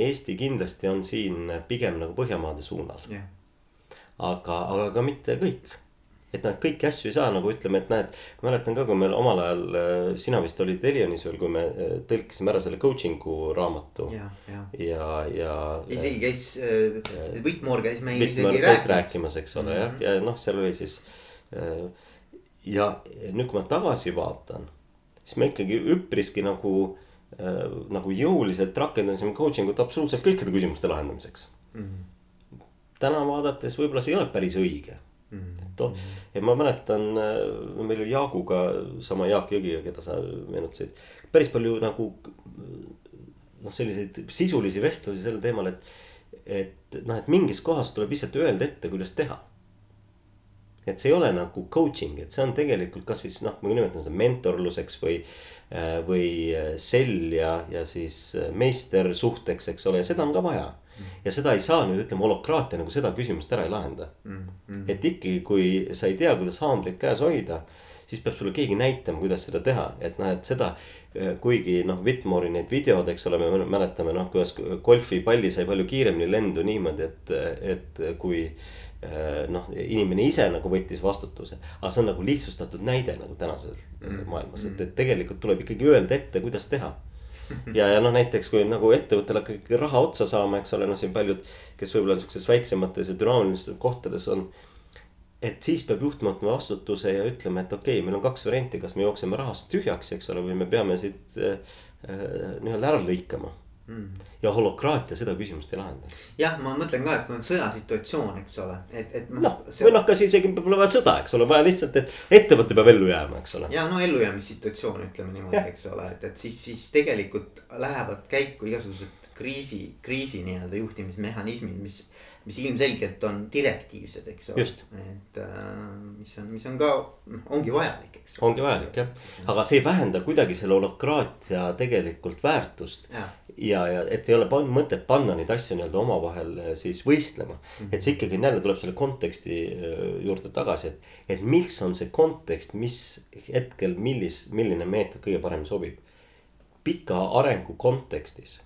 Eesti kindlasti on siin pigem nagu Põhjamaade suunal yeah.. aga, aga ka mitte kõik et nad kõiki asju ei saa nagu ütleme, et näed, mäletan ka, kui meil omal ajal, äh, sina vist olid Elionis veel, kui me äh, tõlkisime ära selle coaching'u raamatu. ja, ja, ja, ja. isegi käis äh,, Whitmore käis meil isegi rääkimas. rääkimas, eks ole mm -hmm. jah, mhm. ja noh, seal oli siis ja nüüd, kui ma tagasi vaatan, siis me ikkagi üpriski nagu nagu jõuliselt rakendasime coaching ut absoluutselt kõikide küsimuste lahendamiseks mm. -hmm. täna vaadates võib-olla see ei ole päris õige. Et oh, ja ma mäletan, äh, meil oli Jaaguga, sama Jaak Jõgi, keda sa meenutasid, päris palju nagu. noh, selliseid sisulisi vestlusi sel teemal, et, et noh, et mingis kohas tuleb lihtsalt öelda ette, kuidas teha. et see ei ole nagu coaching, et see on tegelikult, kas siis noh, ma nimetan seda mentorluseks või. Äh, või sell ja, ja siis meistersuhteks, eks ole, ja seda on ka vaja ja seda ei saa nüüd ütleme, holokraatia nagu seda küsimust ära ei lahenda mm. -hmm. et ikkagi, kui sa ei tea, kuidas haamrit käes hoida, siis peab sulle keegi näitama, kuidas seda teha, et noh, et seda. kuigi noh, Whitmore'i need videod, eks ole, me mäletame noh, kuidas golfipalli sai palju kiiremini lendu niimoodi, et, et kui noh, inimene ise nagu võttis vastutuse, aga see on nagu lihtsustatud näide nagu tänases mm -hmm. maailmas, et, et tegelikult tuleb ikkagi öelda ette, kuidas teha ja, ja noh, näiteks kui nagu ettevõttel hakkab ikkagi raha otsa saama, eks ole, noh siin paljud, kes võib-olla siukses väiksemates ja dünaamilistes kohtades on. et siis peab juht võtma vastutuse ja ütlema, et okei okay,, meil on kaks varianti, kas me jookseme rahast tühjaks, eks ole, või me peame siit äh nii-öelda ära lõikama mm.. ja holokraatia seda küsimust ei lahenda. jah, ma mõtlen ka, et kui on sõjasituatsioon, eks ole, et, et. noh, või noh, kas isegi olla vaja sõda, eks ole, vaja lihtsalt, et ettevõte peab ellu jääma, eks ole. ja no ellujäämissituatsioon, ütleme niimoodi, eks ole, et, et siis, siis tegelikult lähevad käiku igasugused kriisi, kriisi nii-öelda juhtimismehhanismid, mis mis ilmselgelt on direktiivsed, eks ole. et äh, mis on, mis on ka, noh, ongi vajalik, eks. ongi vajalik jah, aga see ei vähenda kuidagi selle holokraatia tegelikult väärtust. ja, ja, ja et ei ole mõtet panna neid asju nii-öelda omavahel äh, siis võistlema mm. -hmm. et see ikkagi jälle tuleb selle konteksti äh, juurde tagasi, et, et mis on see kontekst, mis hetkel, millis, milline meetod kõige paremini sobib. pika arengu kontekstis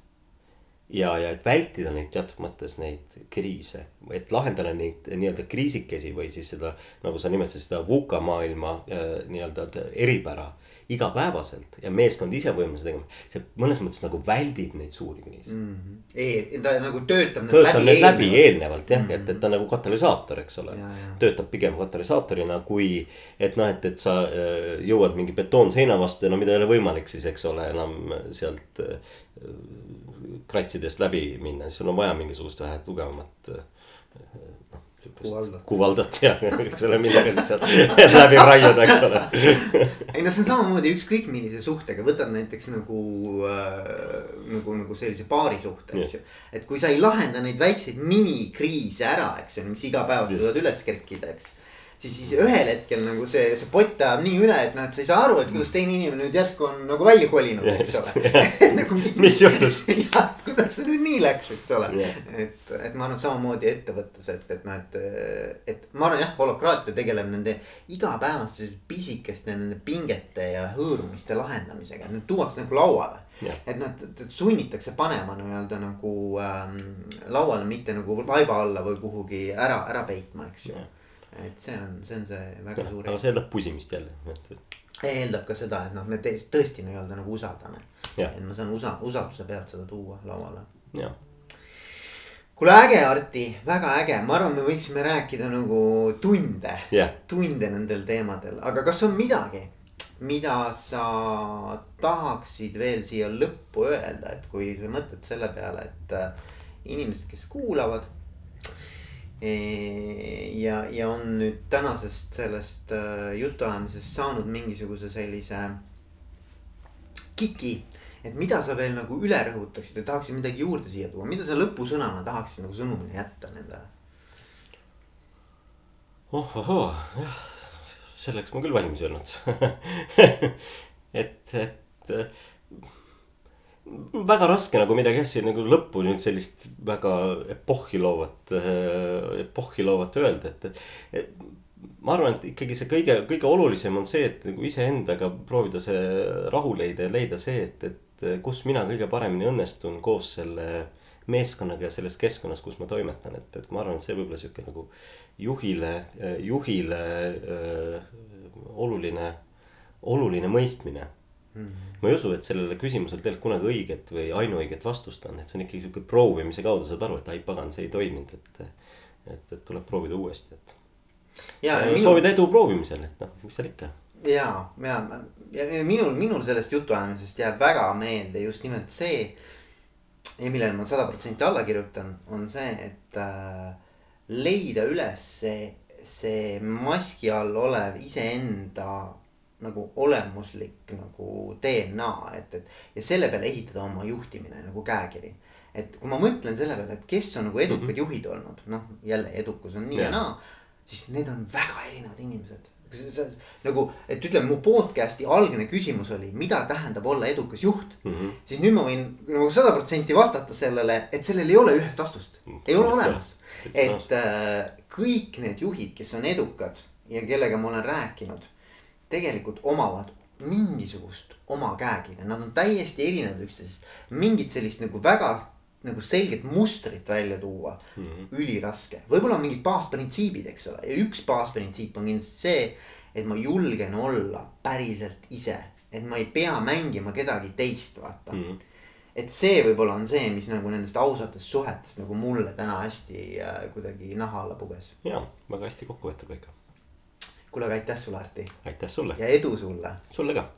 ja, ja et vältida neid teatud mõttes neid kriise, et lahendada neid nii-öelda kriisikesi või siis seda, nagu sa nimetasid, seda VUCA maailma äh, nii-öelda eripära igapäevaselt ja meeskond ise võimeline tegema. see mõnes mõttes nagu väldib neid suuri kriise mm. -hmm. ta nagu töötab. töötab need läbi eelnevalt jah mm, -hmm. et, et ta nagu katalüsaator, eks ole. töötab pigem katalüsaatorina kui, et noh, et, et sa äh, jõuad mingi betoonseina vastu ja no mida ei ole võimalik siis, eks ole, enam sealt äh, kratsidest läbi minna, siis sul on vaja mingisugust vähe tugevamat kuvaldat. kuvaldat ja, eks ole, millega siis sealt läbi raiuda, eks ole. ei no see on samamoodi ükskõik millise suhtega, võtad näiteks nagu äh,, nagu, nagu sellise paarisuhte, eks ju. et kui sa ei lahenda neid väikseid minikriise ära, eks ju, mis igapäevaselt võivad üles kerkida, eks siis, siis ühel hetkel nagu see, see pott ajab nii üle, et noh, et sa ei saa aru, et kuidas teine inimene nüüd järsku on nagu välja kolinud, eks ole. Nagu, mis juhtus? jah, kuidas see nüüd nii läks, eks ole. Yeah.. et, et ma arvan, samamoodi ettevõttes, et, et noh, et, et ma arvan jah, holokraatia tegeleb nende igapäevaste pisikeste nende pingete ja hõõrumiste lahendamisega, need tuuakse nagu lauale. Yeah.. et noh, et sunnitakse panema nii-öelda nagu ähm, lauale, mitte nagu vaiba alla või kuhugi ära, ära peitma, eks ju. Yeah et see on, see on see väga suur. aga see eeldab pusimist jälle, et. eeldab ka seda, et noh, me tõesti, tõesti nii-öelda nagu usaldame. et ma saan usa-, usalduse pealt seda tuua lauale. kuule äge, Arti, väga äge, ma arvan, me võiksime rääkida nagu tunde yeah., tunde nendel teemadel, aga kas on midagi, mida sa tahaksid veel siia lõppu öelda, et kui sa mõtled selle peale, et äh, inimesed, kes kuulavad ja, ja on nüüd tänasest sellest äh, jutuajamisest saanud mingisuguse sellise kiki. et mida sa veel nagu üle rõhutaksid ja tahaksid midagi juurde siia tuua, mida sa lõpusõnana tahaksid nagu sõnumina jätta nendele? ohohoo, jah, selleks ma küll valmis ei olnud et, et väga raske nagu midagi asja nagu lõppu nüüd sellist väga epohhi loovat, äh, epohhi loovat öelda, et, et, ma arvan, et ikkagi see kõige, kõige olulisem on see, et nagu iseendaga proovida see rahu leida ja leida see, et, et kus mina kõige paremini õnnestun koos selle meeskonnaga ja selles keskkonnas, kus ma toimetan, et, et ma arvan, et see võib-olla sihuke nagu juhile, juhile öö, äh, oluline, oluline mõistmine. Ma ei usu, et sellele küsimusele tegelikult kunagi õiget või ainuõiget vastust on, et see on ikkagi sihuke proovimise kaudu saad aru, et ai pagan, see ei toiminud, et. et, et tuleb proovida uuesti, et. ja, ja minu... soovida edu proovimisel, et noh, mis seal ikka. ja, ja, ja minul, minul sellest jutuajamisest jääb väga meelde just nimelt see. ja millele ma sada protsenti alla kirjutan, on see, et äh, leida üles see, see maski all olev iseenda nagu olemuslik nagu DNA, et, et ja selle peale ehitada oma juhtimine nagu käekiri. et kui ma mõtlen selle peale, et kes on nagu edukad mm -hmm. juhid olnud, noh jälle edukus on nii yeah. ja naa, siis need on väga erinevad inimesed nagu, et ütleme, mu podcast'i algne küsimus oli, mida tähendab olla edukas juht mm. -hmm. siis nüüd ma võin nagu sada protsenti vastata sellele, et sellel ei ole ühest vastust mm, -hmm. ei ole olemas. et äh, kõik need juhid, kes on edukad ja kellega ma olen rääkinud tegelikult omavad mingisugust oma käekirja, nad on täiesti erinevad üksteisest. mingit sellist nagu väga nagu selget mustrit välja tuua mm, -hmm. üliraske. võib-olla mingid baasprintsiibid, eks ole, ja üks baasprintsiip on kindlasti see, et ma julgen olla päriselt ise, et ma ei pea mängima kedagi teist, vaata mm. -hmm et see võib-olla on see, mis nagu nendest ausatest suhetest nagu mulle täna hästi äh, kuidagi naha alla puges. ja, väga hästi kokku võetud kõik kuule, aga aitäh sulle, Arti. aitäh sulle. ja edu sulle. sulle ka